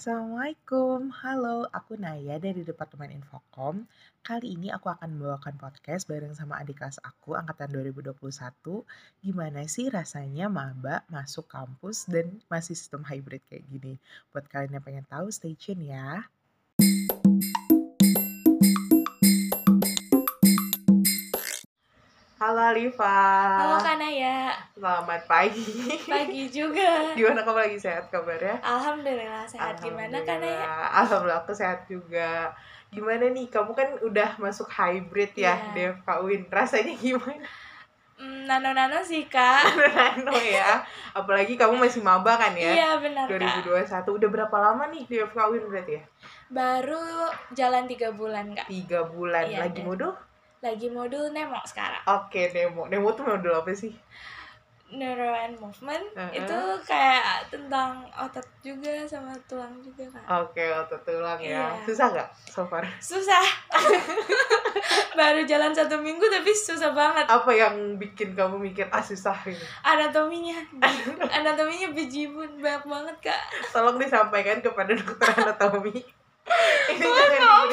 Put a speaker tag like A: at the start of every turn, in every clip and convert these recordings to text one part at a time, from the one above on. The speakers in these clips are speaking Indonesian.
A: Assalamualaikum, halo, aku Naya dari Departemen Infokom. Kali ini aku akan membawakan podcast bareng sama adik kelas aku angkatan 2021. Gimana sih rasanya maba masuk kampus dan masih sistem hybrid kayak gini? Buat kalian yang pengen tahu, stay tune ya. Halo Alifa.
B: Halo Kak Naya,
A: Selamat pagi.
B: pagi juga.
A: Gimana kamu lagi sehat kabarnya?
B: Alhamdulillah sehat. Gimana Kak Naya?
A: Alhamdulillah. Alhamdulillah aku sehat juga. Gimana nih, kamu kan udah masuk hybrid ya,
B: Iya.
A: Dev Kawin. Rasanya gimana?
B: Hmm, Nano-nano sih Kak.
A: Nano ya. Apalagi kamu masih maba kan ya?
B: Iya benar Kak.
A: 2021. Udah berapa lama nih Dev Kawin berarti ya?
B: Baru jalan tiga bulan Kak.
A: Tiga bulan.
B: Iya,
A: Lagi modul?
B: Lagi modul Nemo sekarang.
A: Oke, Nemo. Nemo tuh modul apa sih?
B: Neuro and movement
A: Uh-uh.
B: itu kayak tentang otot juga sama tulang juga Kak.
A: Oke, otot tulang ya.
B: Iya.
A: Susah nggak so far?
B: Susah. Baru jalan satu minggu tapi susah banget.
A: Apa yang bikin kamu mikir, ah susah ini?
B: Anatominya, anatominya bejibun banyak banget Kak.
A: Tolong disampaikan kepada dokter anatomi. Ini jangan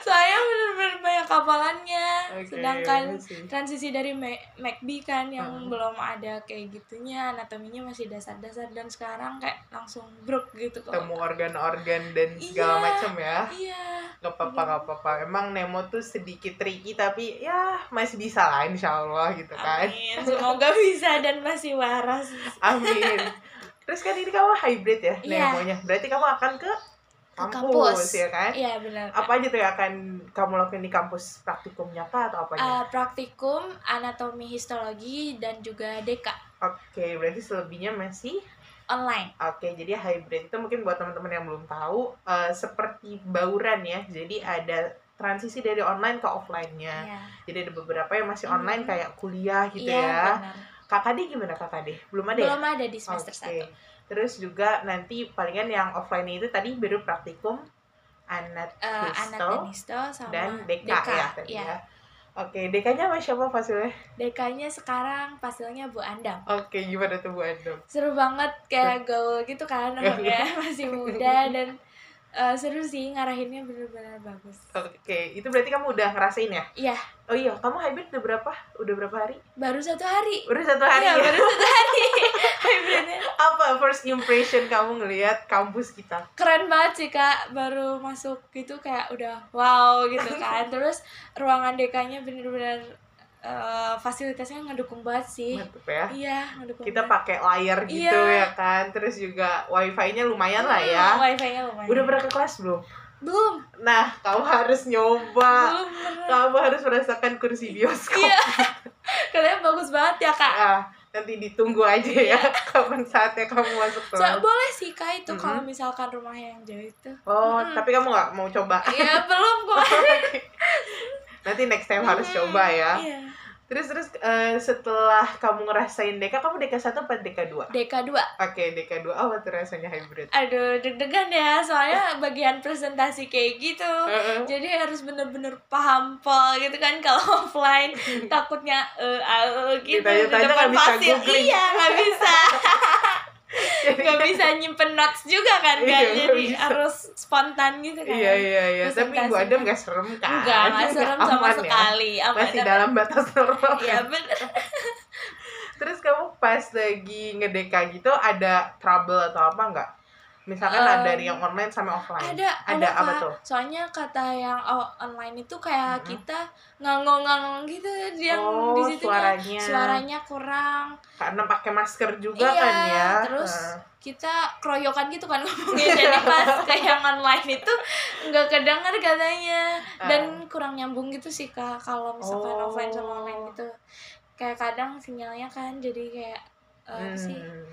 B: Saya bener-bener banyak kapalannya.
A: Oke,
B: Sedangkan
A: iya
B: transisi dari Ma- MacB kan yang
A: Hmm.
B: belum ada kayak gitunya, anatominya masih dasar-dasar dan sekarang kayak langsung bruk gitu
A: ketemu organ-organ dan segala
B: Iya.
A: macam ya
B: Iya.
A: nggak apa-apa nggak apa-apa emang Nemo tuh sedikit tricky tapi ya masih bisa lah insya Allah gitu kan
B: Amin. Semoga bisa dan masih waras.
A: amin terus kan ini kamu hybrid ya
B: Iya.
A: Nemonya berarti kamu akan ke
B: Ke
A: kampus, ya kan
B: Iya benar.
A: apa aja tuh yang akan kamu lakukan di kampus praktikumnya kah atau apanya
B: Eh, praktikum anatomi histologi dan juga deka
A: oke berarti selebihnya masih
B: online.
A: Oke, jadi hybrid itu mungkin buat teman-teman yang belum tahu eh, seperti bauran ya. Jadi ada transisi dari online ke offline-nya.
B: Iya.
A: Jadi ada beberapa yang masih
B: Hmm.
A: online kayak kuliah gitu
B: Iya,
A: ya.
B: benar.
A: Kakak gimana Kakak? Belum ada
B: Belum
A: ya?
B: ada di semester
A: Oke.
B: 1.
A: Terus juga nanti palingan yang offline itu tadi baru praktikum anak
B: Eh, anak dan sama
A: dan DK, ya tadi
B: Iya.
A: ya. Oke, DK-nya sama siapa fasilnya?
B: DK-nya sekarang pasilnya Bu Andam.
A: Oke, gimana tuh Bu Andom?
B: seru banget kayak gaul gitu kan anaknya masih muda dan eh, seru sih ngarahinnya bener-bener bagus
A: Oke, itu berarti kamu udah ngerasain ya?
B: Iya.
A: Oh iya, kamu hybrid udah berapa? Udah berapa hari?
B: baru satu hari
A: Udah satu hari
B: Iya,
A: ya?
B: baru satu hari hybridnya
A: Apa first impression kamu ngelihat kampus kita?
B: keren banget sih kak baru masuk gitu kayak udah wow gitu kan terus ruangan DK-nya bener-bener eh, fasilitasnya ngedukung banget sih
A: Mantep ya.
B: iya ngedukung
A: Kita pakai layar gitu
B: Iya.
A: ya kan. Terus juga wifi-nya lumayan lah ya.
B: Wifi-nya lumayan
A: Udah pernah ke kelas belum?
B: belum
A: Nah, kamu harus nyoba.
B: belum.
A: Kamu harus merasakan kursi bioskop.
B: iya katanya bagus banget ya kak
A: Ah, nanti ditunggu aja ya kapan saatnya kamu masuk
B: So,
A: kelas.
B: boleh sih kak itu
A: Mhm.
B: kalau misalkan rumahnya yang jauh itu.
A: Oh,
B: Mm-mm.
A: tapi kamu nggak mau coba?
B: Iya belum kok.
A: Nanti next time harus coba ya.
B: Iya.
A: Terus terus eh, setelah kamu ngerasain DK, kamu DK 1 apa DK 2?
B: DK 2
A: Oke, DK 2 apa tuh rasanya hybrid?
B: Aduh deg-degan ya soalnya bagian presentasi kayak gitu.
A: Heeh.
B: Jadi harus bener-bener paham pol gitu kan kalau offline takutnya eh eh, gitu di
A: Ditanya-tanya nggak bisa googling.
B: Iya nggak bisa nggak bisa nyimpen notes juga kan
A: Iya,
B: kan jadi
A: bisa.
B: harus spontan gitu kan
A: Iya iya iya, tapi Bu. Adam gak serem kan?
B: enggak nggak serem sama
A: Aman ya?
B: sekali aman
A: Masih
B: aman.
A: dalam batas normal.
B: Iya
A: kan?
B: bener
A: Terus kamu pas lagi ngedeka gitu ada trouble atau apa nggak? Misalkan
B: Em,
A: ada dari yang online sama offline.
B: ada
A: Ada apa
B: Kak.
A: tuh?
B: soalnya kata yang online itu kayak
A: Mm-mm.
B: kita ngangong-ngangong gitu yang
A: oh,
B: di situ
A: suaranya.
B: suaranya kurang
A: Karena pakai masker juga
B: Iya,
A: kan ya.
B: terus
A: Nah,
B: kita keroyokan gitu kan ngomongnya jadi pas ke yang online itu nggak kedengar katanya dan kurang nyambung gitu sih kak kalau misalkan.
A: Oh.
B: offline sama online itu kayak kadang sinyalnya kan jadi kayak eh, apa sih
A: hmm,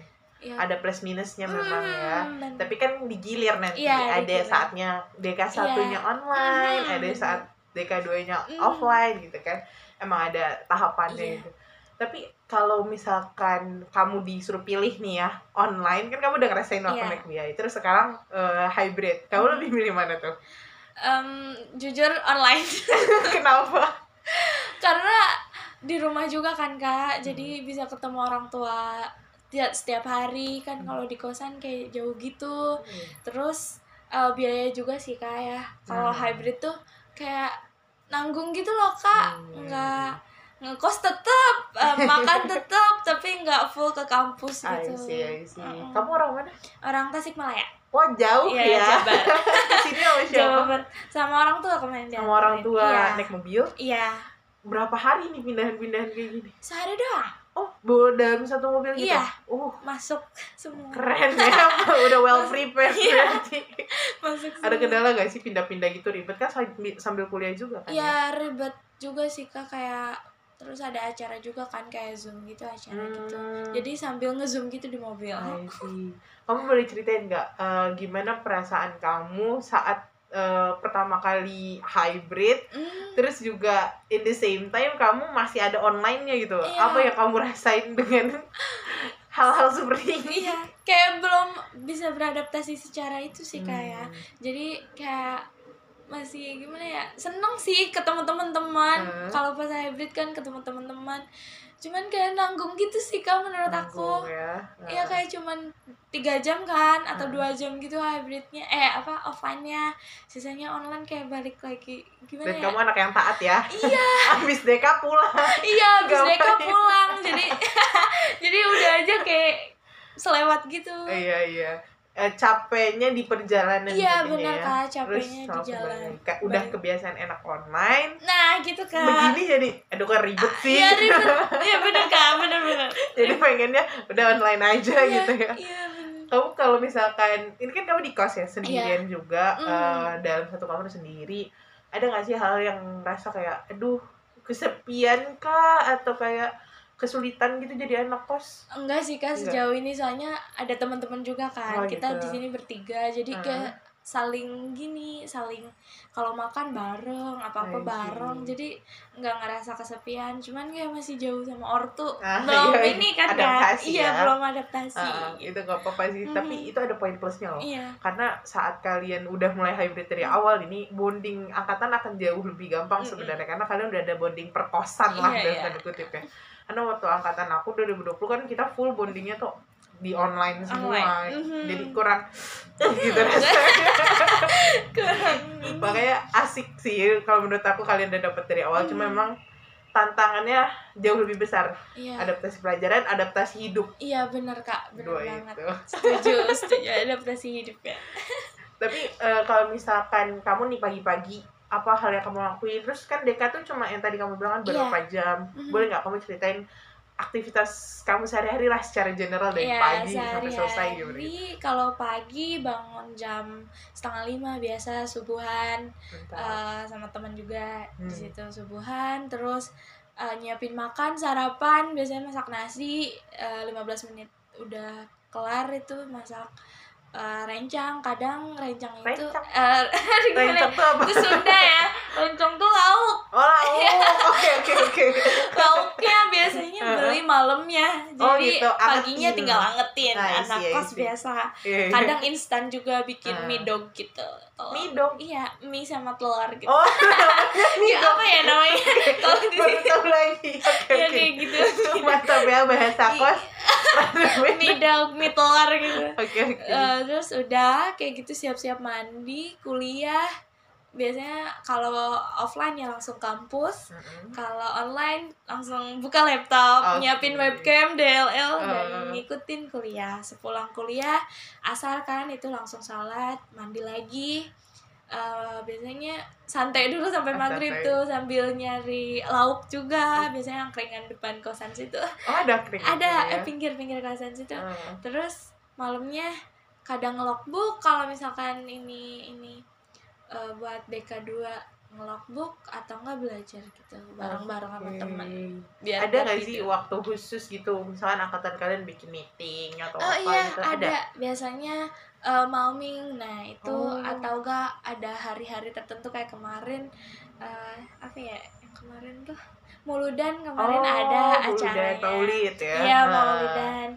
B: ya
A: ada plus minusnya memang ya.
B: Hmm, dan-
A: Tapi kan digilir nanti.
B: Iya,
A: ada
B: digilir.
A: saatnya DK satunya
B: Iya.
A: online,
B: Mhm,
A: ada
B: bener.
A: saat DK 2-nya
B: Mhm.
A: offline gitu kan. Emang ada tahapannya
B: Iya.
A: gitu. Tapi kalau misalkan kamu disuruh pilih nih ya online kan kamu udah ngerasain waktu
B: Iya.
A: biaya terus sekarang eh, hybrid kamu
B: Mhm.
A: lebih milih mana tuh
B: Em, jujur online
A: kenapa
B: karena di rumah juga kan kak
A: Hmm.
B: jadi bisa ketemu orang tua tiap setiap hari kan kalau di kosan kayak jauh gitu
A: Iya.
B: terus eh, biaya juga sih kak ya kalau
A: Hmm.
B: hybrid tuh kayak nanggung gitu loh kak
A: Hmm.
B: nggak ngekos tetap eh, makan tetap tapi nggak full ke kampus
A: I
B: gitu
A: see, I see. Kamu orang mana?
B: orang Tasikmalaya
A: Wah jauh
B: Iya,
A: ya.
B: Jabar.
A: Sini sama siapa?
B: Sama orang tua kemarin
A: Sama orang tua
B: iya.
A: naik mobil.
B: iya
A: Berapa hari nih pindahan-pindahan kayak gini?
B: sehari doang
A: Oh, bawa dalam satu mobil gitu?
B: Iya.
A: Uh,
B: masuk semua
A: keren ya. Udah well prepared
B: Iya.
A: berarti.
B: masuk
A: Ada kendala gak sih pindah-pindah gitu ribet kan sambil, kuliah juga kan?
B: ya ribet juga sih kak kayak terus ada acara juga kan kayak zoom gitu acara gitu
A: Hmm.
B: jadi sambil ngezoom gitu di mobil.
A: Kamu boleh ceritain nggak eh, gimana perasaan kamu saat eh, pertama kali hybrid,
B: Hmm,
A: terus juga in the same time kamu masih ada online-nya gitu.
B: Iya.
A: Apa yang kamu rasain dengan hal-hal seperti ini?
B: iya kayak belum bisa beradaptasi secara itu sih kayak
A: Hmm.
B: jadi kayak masih gimana ya seneng sih ketemu teman-teman
A: Hmm.
B: kalau pas hybrid kan ketemu teman-teman cuman kayak nanggung gitu sih kak menurut
A: Nanggung
B: aku
A: ya.
B: Iya kayak cuman tiga jam kan atau
A: Hmm.
B: dua jam gitu hybridnya eh apa offline-nya sisanya online kayak balik lagi gimana
A: Dan
B: ya
A: kamu anak yang taat ya.
B: iya
A: Habis DK pulang.
B: iya habis
A: Gampang
B: mereka
A: ya.
B: pulang jadi jadi udah aja kayak selewat gitu
A: iya iya. Eh, capeknya di perjalanan
B: iya benar
A: ya.
B: kak
A: Terus
B: capeknya di
A: langsung
B: jalan.
A: Kayak udah kebiasaan enak online.
B: nah gitu kak
A: Begini jadi aduh kan ribet sih.
B: iya ribet iya benar kak benar benar
A: jadi pengennya udah online aja
B: iya
A: gitu ya.
B: iya
A: Kamu kalau misalkan ini kan kamu di kos ya sendirian juga
B: Mm.
A: eh, dalam satu kamar sendiri. Ada nggak sih hal yang rasa kayak aduh kesepian kah atau kayak kesulitan gitu jadi anak kos?
B: enggak sih kak
A: Enggak.
B: sejauh ini soalnya ada teman-teman juga kan
A: Oh,
B: kita
A: gitu.
B: di sini bertiga jadi
A: Heeh.
B: kayak saling gini saling kalau makan bareng apa apa bareng jadi nggak ngerasa kesepian cuman kayak masih jauh sama ortu
A: Ah,
B: belum
A: iya,
B: ini kan
A: adaptasi
B: iya
A: ya.
B: belum adaptasi
A: Ah, itu nggak apa-apa sih,
B: Mhm.
A: tapi itu ada poin plusnya loh.
B: iya
A: Karena saat kalian udah mulai hybrid dari awal ini bonding angkatan akan jauh lebih gampang
B: Mm-mm.
A: sebenarnya karena kalian udah ada bonding perkosan lah
B: Iya,
A: dalam
B: iya.
A: tanda kutip ya. Karena waktu angkatan aku 2020 kan kita full bondingnya tuh di online semua.
B: Online. Mhm.
A: Jadi kurang gitu rasanya.
B: kurang.
A: Makanya asik sih kalau menurut aku kalian udah dapet dari awal cuma
B: Mhm.
A: memang tantangannya jauh lebih besar.
B: iya
A: Adaptasi pelajaran, adaptasi hidup.
B: iya benar kak benar
A: Dua
B: banget
A: itu.
B: setuju setuju adaptasi hidup ya
A: Tapi eh, kalau misalkan kamu nih pagi-pagi apa hal yang kamu lakuin terus kan DK tuh cuma yang tadi kamu bilang kan berapa jam
B: Mhm.
A: boleh nggak kamu ceritain aktivitas kamu sehari-hari lah secara general dari
B: Iya,
A: pagi sampai selesai gitu
B: sehari-hari kalau pagi bangun jam setengah lima biasa subuhan
A: Bentar.
B: eh, sama teman juga
A: Hmm.
B: di situ subuhan terus eh, nyiapin makan sarapan biasanya masak nasi eh, 15 menit udah kelar itu masak eh, rencang kadang rencang itu
A: Rencang?
B: eh, gimana ya?
A: Rencang tuh apa?
B: itu Sunda ya rencang tuh lauk
A: Oh, lauk. oke oke oke.
B: lauknya biasanya malamnya jadi
A: Oh, gitu,
B: paginya tinggal angetin
A: Ah, I
B: anak kos biasa
A: Iya, iya.
B: kadang instan juga bikin
A: Ah.
B: mie dog gitu telur.
A: Mie dog?
B: iya mie sama telur gitu
A: Oh, mie
B: Ya,
A: dog.
B: apa ya namanya kalau di sini
A: lagi. Oke
B: ya kayak gitu
A: Mantap ya bahasa kos.
B: mie dog mie telur gitu
A: Oke oke.
B: Eh, terus udah kayak gitu siap-siap mandi kuliah biasanya kalau offline ya langsung kampus
A: Mm-mm.
B: kalau online langsung buka laptop,
A: Oke.
B: nyiapin webcam, DLL dan
A: Uh.
B: ngikutin kuliah. Sepulang kuliah, asar kan itu langsung salat, mandi lagi. Eh, biasanya santai dulu sampai
A: Ah,
B: maghrib
A: santai.
B: tuh sambil nyari lauk juga. Biasanya angkringan depan kosan situ.
A: Oh, ada kering.
B: Ada
A: ya.
B: eh, pinggir-pinggir kosan situ.
A: Ah.
B: Terus malamnya kadang ngelogbook kalau misalkan ini ini eh, buat BK2 ngelogbook atau enggak belajar gitu bareng-bareng sama teman biar
A: ada nggak
B: gitu.
A: sih waktu khusus gitu? Misalkan angkatan kalian bikin meeting atau
B: Oh
A: apa
B: iya
A: gitu
B: ada? biasanya eh, malming nah itu
A: Oh.
B: atau enggak ada hari-hari tertentu kayak kemarin eh, apa ya yang kemarin tuh? Muludan kemarin
A: Oh,
B: ada acaranya.
A: Maulid ya.
B: Iya
A: Nah,
B: Maulidan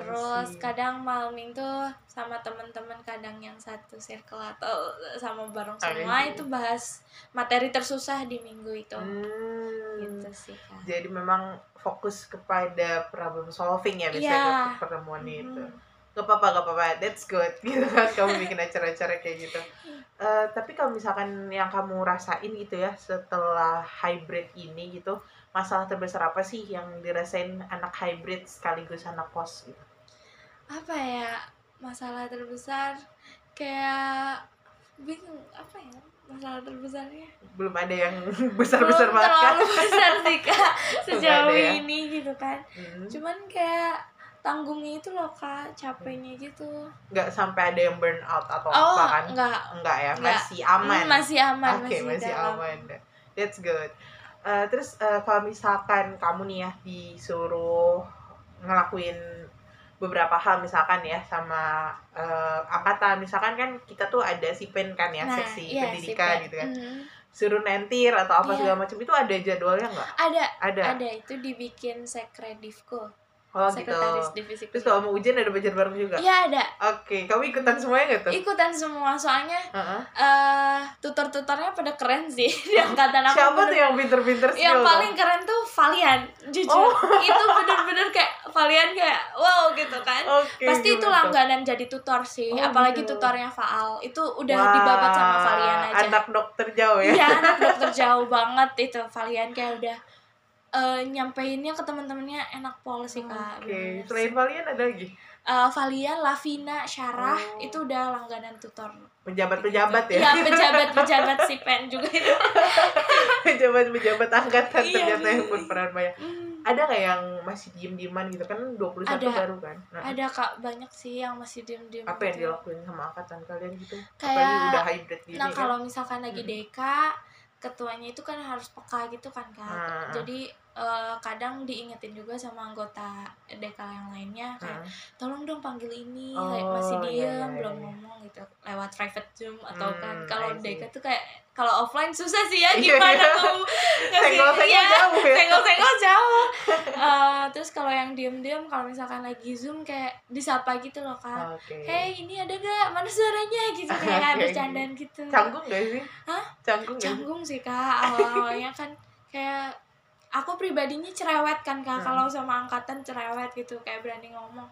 B: terus
A: see.
B: kadang malming tuh sama teman-teman kadang yang satu circle atau sama bareng semua itu bahas materi tersusah di minggu itu
A: Hmm.
B: gitu sih kak
A: Jadi memang fokus kepada problem solving ya biasanya
B: Iya.
A: ke pertemuan itu.
B: Mhm.
A: Gak apa-apa, gak apa-apa, that's good gitu kan kamu bikin acara-acara kayak gitu. Eh, tapi kalau misalkan yang kamu rasain gitu ya setelah hybrid ini gitu, masalah terbesar apa sih yang dirasain anak hybrid sekaligus anak kos gitu?
B: Apa ya masalah terbesar kayak bingung apa ya masalah terbesarnya
A: Belum ada yang besar-besar
B: Belum
A: banget kan?
B: terlalu besar sih kak sejauh
A: ya?
B: ini gitu kan
A: Hmm.
B: cuman kayak tanggungnya itu loh kak capeknya gitu
A: Nggak sampai ada yang burn out atau
B: oh
A: apa kan?
B: enggak
A: Enggak ya,
B: Enggak.
A: masih aman.
B: Hmm, masih aman
A: Oke,
B: masih,
A: masih
B: dalam
A: aman. That's good. Eh, terus eh, kalau misalkan kamu nih ya disuruh ngelakuin beberapa hal misalkan ya sama eh, angkatan. Misalkan kan kita tuh ada sipen kan ya
B: nah
A: seksi
B: iya
A: pendidikan
B: sih,
A: gitu kan.
B: Mhm.
A: suruh nentir atau apa
B: Iya.
A: segala macam itu ada jadwalnya nggak?
B: Ada
A: ada?
B: ada. Itu dibikin sekredivku
A: oh gitu.
B: Sekretaris divisi
A: terus kalau mau ujian ada belajar bareng juga?
B: Iya ada.
A: Oke kamu ikutan semuanya nggak tuh?
B: Ikutan semua soalnya
A: Heeh.
B: eh tutor-tutornya pada keren sih di angkatan aku
A: siapa
B: bener-
A: tuh yang pinter-pinter skill
B: yang paling keren tuh Valian jujur.
A: Oh.
B: itu bener-bener kayak Valian kayak wow gitu kan.
A: Oke,
B: pasti itu
A: tuh?
B: langganan jadi tutor sih
A: Oh,
B: apalagi
A: gitu.
B: tutornya Faal. Itu udah
A: Wah,
B: dibabat sama Valian aja.
A: anak dokter jauh ya.
B: Iya anak dokter jauh banget itu Valian kayak udah eh, nyampeinnya ke teman-temannya enak pol sih kak
A: Oke,
B: bener-bener
A: selain Valian ada lagi
B: Eh, Valian, Lavina, Syarah
A: Oh.
B: itu udah langganan tutor.
A: pejabat-pejabat ya.
B: Iya, pejabat-pejabat si pen juga itu.
A: Pejabat-pejabat angkatan
B: Iya,
A: ternyata yang
B: iya.
A: berperan banyak.
B: Hmm,
A: Ada nggak yang masih diem-dieman gitu kan 21
B: Ada.
A: baru kan? Nah,
B: ada kak banyak sih yang masih diem-diem.
A: apa yang
B: gitu.
A: dilakuin sama angkatan kalian gitu?
B: Kayak-
A: Apalagi udah hybrid gini
B: Nah
A: kan?
B: kalau misalkan lagi
A: Hmm.
B: DK, ketuanya itu kan harus peka gitu kan kak.
A: Ah.
B: Jadi eh, kadang diingetin juga sama anggota DK yang lainnya kayak
A: Nah,
B: tolong dong panggil ini,
A: Oh,
B: kayak masih
A: iya,
B: diem
A: iya,
B: belum
A: iya.
B: ngomong gitu lewat private zoom atau kan
A: Hmm,
B: kalau. DK tuh kayak kalau offline susah sih ya
A: Iya,
B: gimana tuh ngasih
A: Senggol-senggol
B: iya,
A: jauh ya.
B: senggol-senggol jauh Eh, terus kalau yang diem-diem kalau misalkan lagi zoom kayak disapa gitu loh kak
A: Oke.
B: Hey ini ada gak? Mana suaranya? Gitu kayak
A: Oke.
B: bercandaan gitu
A: Canggung gak sih?
B: Hah?
A: Canggung?
B: Canggung sih kak Awal-awalnya kan kayak Aku pribadinya cerewet kan kak
A: Hmm.
B: Kalau sama angkatan cerewet gitu Kayak berani ngomong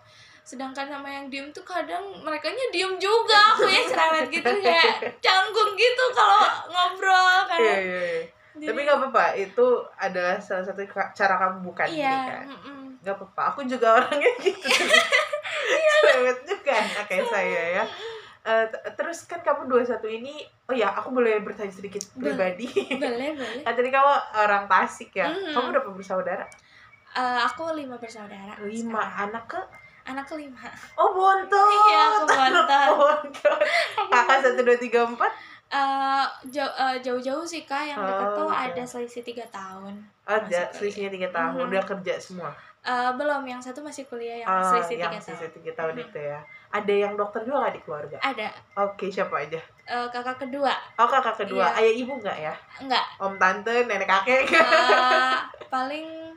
B: Sedangkan sama yang diem tuh kadang mereka diem juga Aku ya cerewet gitu Kayak canggung gitu kalau ngobrol kan
A: Iya, iya, iya. Tapi gak apa-apa, itu adalah salah satu cara kamu bukan
B: Iya
A: kan?
B: mm-mm.
A: Gak apa-apa, aku juga orangnya gitu Cerewet juga kayak saya ya Eh, Terus kan kamu 21 ini Oh ya, aku boleh bertanya sedikit pribadi.
B: Boleh boleh.
A: Kan tadi kamu orang Tasik ya?
B: Mhm.
A: Kamu berapa bersaudara?
B: Eh, Aku lima bersaudara
A: Lima.
B: sekarang.
A: anak ke?
B: Anak kelima.
A: Oh bontot.
B: Iya, aku bontot.
A: Kakak satu dua tiga empat?
B: Eh, jauh, jauh-jauh sih kak. Yang dekat
A: Oh,
B: tuh
A: oke.
B: ada selisih tiga tahun.
A: Ada, selisihnya tiga tahun.
B: Mhm.
A: Udah kerja semua?
B: Eh, belum. Yang satu masih kuliah yang
A: Ah,
B: selisih tiga tahun.
A: selisih tiga tahun itu ya Ada yang dokter juga gak di keluarga?
B: ada
A: Oke, siapa aja?
B: eh, kakak kedua
A: Oh kakak kedua,
B: Iya.
A: ayah ibu nggak ya?
B: enggak
A: Om tante, nenek kakek?
B: eh, paling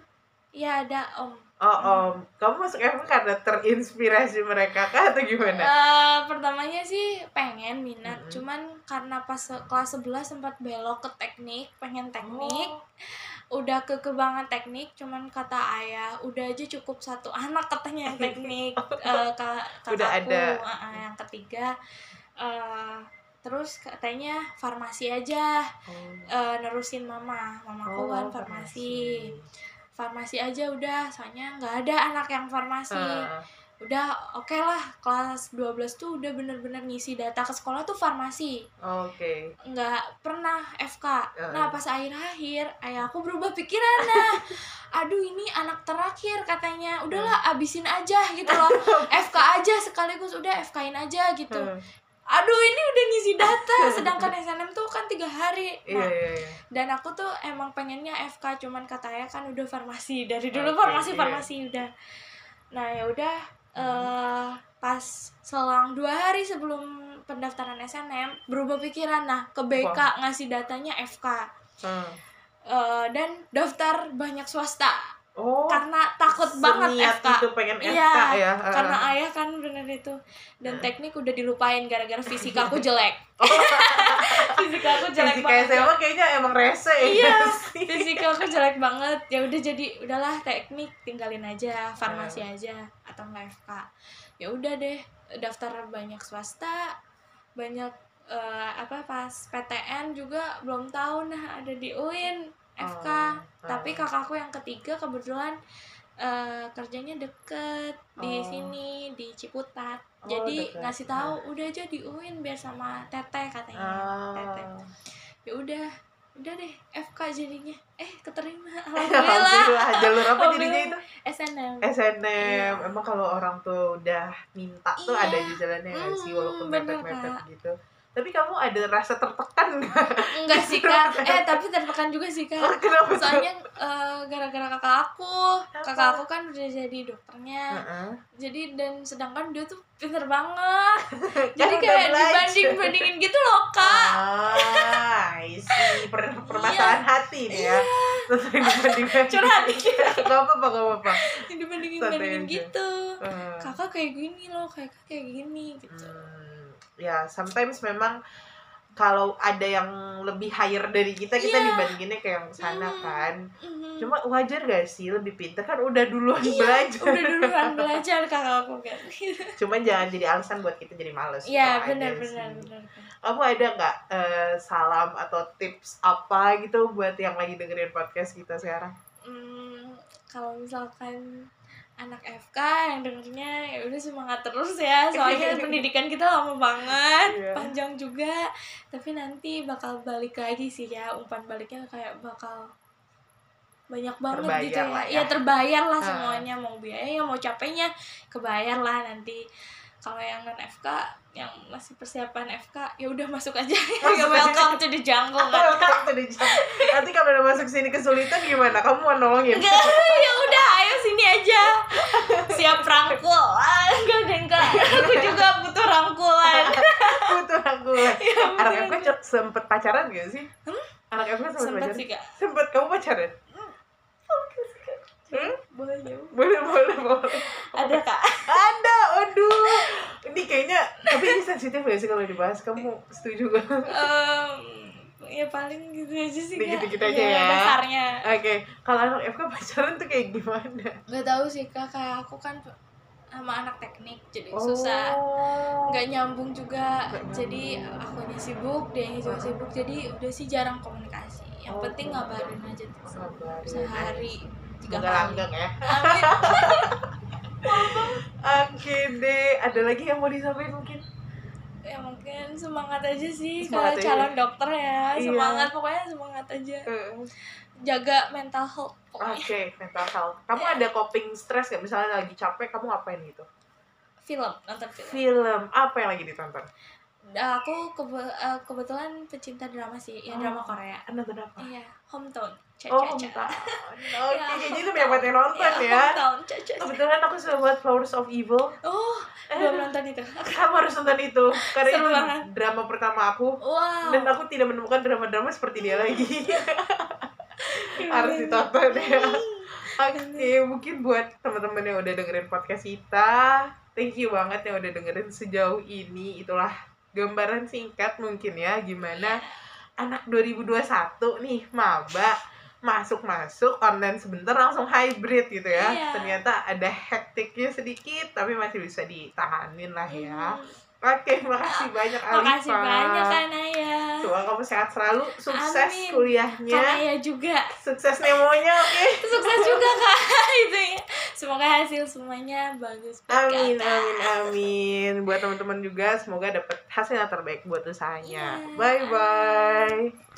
B: ya ada om
A: Oh om, kamu masuk FK karena terinspirasi mereka kah atau gimana?
B: Eh, pertamanya sih pengen minat
A: Mhm.
B: cuman karena pas kelas 11 sempat belok ke teknik pengen teknik
A: Oh.
B: Udah ke banget teknik cuman kata ayah udah aja cukup satu anak katanya yang teknik Eh, ka- kakakku
A: Udah ada.
B: eh, yang ketiga eh, terus katanya farmasi aja
A: Oh.
B: eh, nerusin mama mamaku
A: Oh,
B: kan farmasi farmasi aja udah soalnya nggak ada anak yang farmasi
A: Ah,
B: udah oke lah kelas 12 tuh udah bener-bener ngisi data ke sekolah tuh farmasi.
A: Oke.
B: nggak pernah FK
A: Heeh.
B: nah pas akhir-akhir ayah aku berubah pikiran nah aduh ini anak terakhir katanya. Udahlah abisin aja gitu loh. FK aja sekaligus udah FK-in aja gitu.
A: Hmm,
B: aduh ini udah ngisi data. Sedangkan SNM tuh kan tiga hari.
A: Iya
B: nah
A: iya iya.
B: dan aku tuh emang pengennya FK cuman kata ayah kan udah farmasi. Dari dulu
A: Oke,
B: farmasi
A: iya.
B: farmasi udah. Nah ya udah eh pas selang dua hari sebelum pendaftaran SNM berubah pikiran. Nah ke BK ngasih datanya FK
A: Hmm.
B: Eh, dan daftar banyak swasta
A: Oh,
B: karena takut banget FK
A: itu pengen
B: Iya,
A: FK ya.
B: karena
A: Heeh.
B: ayah kan bener itu. Dan teknik udah dilupain gara-gara fisika aku jelek. Fisika aku jelek
A: Fisika
B: banget
A: SMA kayaknya emang rese ya.
B: Iya
A: sih?
B: fisika aku jelek banget. Ya udah jadi udahlah teknik tinggalin aja farmasi
A: Hmm.
B: aja atau enggak FK ya udah deh daftar banyak swasta banyak eh, apa pas PTN juga belum tahu nah ada di UIN FK
A: Oh,
B: tapi
A: oh.
B: kakakku yang ketiga kebetulan eh, kerjanya deket di
A: Oh.
B: sini di Ciputat
A: Oh,
B: jadi
A: deket.
B: ngasih tahu udah aja di UIN biar sama teteh katanya teteh
A: Ah.
B: ya udah udah deh FK jadinya eh keterima alhamdulillah
A: Alhamdulillah jalur apa jadinya itu?
B: SNM
A: SNM.
B: Iya.
A: Emang kalau orang tuh udah minta tuh
B: Iya.
A: ada di jalannya nggak sih
B: Hmm,
A: walaupun mepet-mepet gitu. Tapi kamu ada rasa tertekan nggak?
B: enggak sih kak. Eh tapi tertekan juga sih kak.
A: Kenapa tuh?
B: soalnya eh, gara-gara kakak aku.
A: Apa?
B: kakak aku kan udah jadi dokternya.
A: Heeh.
B: jadi dan sedangkan dia tuh pinter banget. Jadi kayak dibanding bandingin gitu loh kak.
A: Ah, I see. Per permasalahan hati nih ya. Dibanding
B: curhat. Dikit
A: Gak apa-apa, gak apa-apa.
B: dibandingin bandingin gitu. Kakak kayak gini loh kakak kayak gini gitu.
A: Hmm, ya, sometimes memang kalau ada yang lebih higher dari kita, kita
B: Iya.
A: dibandinginnya kayak yang sana
B: Hmm.
A: kan.
B: Mhm.
A: Cuma wajar gak sih lebih pinter kan udah duluan
B: Iya,
A: belajar.
B: udah duluan belajar kakak aku kan
A: Cuma jangan jadi alasan buat kita jadi males.
B: iya
A: Itu
B: benar
A: aja
B: benar
A: sih.
B: benar
A: Kamu ada nggak eh, salam atau tips apa gitu buat yang lagi dengerin podcast kita sekarang?
B: Hmm, kalau misalkan anak FK yang dengernya ya udah semangat terus ya soalnya pendidikan kita lama banget
A: Iya.
B: panjang juga tapi nanti bakal balik lagi sih ya umpan baliknya kayak bakal banyak banget
A: Terbayar
B: gitu ya.
A: lah ya.
B: ya terbayar lah
A: Ah.
B: semuanya mau biaya mau capeknya kebayar lah nanti kalau yang non FK yang masih persiapan FK ya udah masuk aja ya welcome to the jungle kan
A: Welcome to the jungle. Nanti kalau udah masuk sini kesulitan gimana? Kamu mau nolongin?
B: Enggak, Siap rangkul. Ah, enggak deh enggak. Aku juga butuh rangkulan.
A: Butuh rangkulan.
B: Ya,
A: Anak. FK sempet pacaran gak sih?
B: Hmm?
A: Anak FK sempet,
B: Sempet
A: pacaran?
B: sih, Kak.
A: Sempet kamu pacaran? Hmm?
B: Boleh ya.
A: Boleh, boleh, boleh.
B: Ada, Kak.
A: Ada, aduh. Ini kayaknya, tapi ini sensitif gak sih kalau dibahas? Kamu setuju gak?
B: Em, ya paling gitu aja sih, Kak.
A: Dikit-dikit aja
B: Iya,
A: ya.
B: Dasarnya.
A: Oke, kalau anak FK pacaran tuh kayak gimana?
B: Gak tahu sih, Kak. Kayak aku kan sama anak teknik jadi susah.
A: Oh.
B: Nggak nyambung juga.
A: Nggak
B: Jadi
A: nyambung.
B: akunya sibuk, dia juga sibuk. Jadi udah sih jarang komunikasi. Yang
A: Oh,
B: penting ngabarin aja tuh. Sehari tiga kali.
A: ya.
B: Amin.
A: Oke deh, ada lagi yang mau disampaikan mungkin?
B: Ya mungkin semangat aja sih
A: Semangat
B: kalau
A: aja.
B: calon dokter ya
A: Iya.
B: semangat pokoknya semangat aja jaga mental health
A: Oke,
B: pokoknya
A: mental health. Kamu
B: Ya.
A: ada coping stress gak? Misalnya lagi capek, kamu ngapain gitu?
B: film nonton film
A: Film, apa yang lagi ditonton?
B: Nah, aku kebe- eh, kebetulan pecinta drama sih ya
A: Oh.
B: drama Korea
A: Nonton apa?
B: iya hometown ca
A: Oh,
B: ca ca
A: Hometown.
B: Ya,
A: Oke, kayaknya itu banyak banget yang nonton ya.
B: hometown ca ca ca.
A: Kebetulan aku suka buat Flowers of Evil.
B: oh
A: Eh,
B: belum nonton itu
A: kamu harus nonton itu. Karena
B: Seru
A: itu
B: banget.
A: drama pertama aku.
B: wow
A: Dan aku tidak menemukan drama-drama seperti dia lagi. harus ditonton ya. Oke, mungkin buat teman-teman yang udah dengerin podcast kita, thank you banget yang udah dengerin sejauh ini. Itulah gambaran singkat mungkin ya gimana anak 2021 nih maba masuk-masuk online sebentar langsung hybrid gitu ya.
B: Iya.
A: Ternyata ada hektiknya sedikit tapi masih bisa ditahanin lah ya.
B: Hmm.
A: Oke, makasih banyak Alifa.
B: makasih banyak kan Naya
A: Semoga kamu sehat selalu, sukses
B: Amin.
A: kuliahnya,
B: Kak Naya juga
A: sukses nemonya, oke?
B: sukses juga kak itu ya semoga hasil semuanya bagus
A: Amin, amin, amin. Buat teman-teman juga semoga dapat hasil yang terbaik buat usahanya.
B: Iya,
A: Bye bye.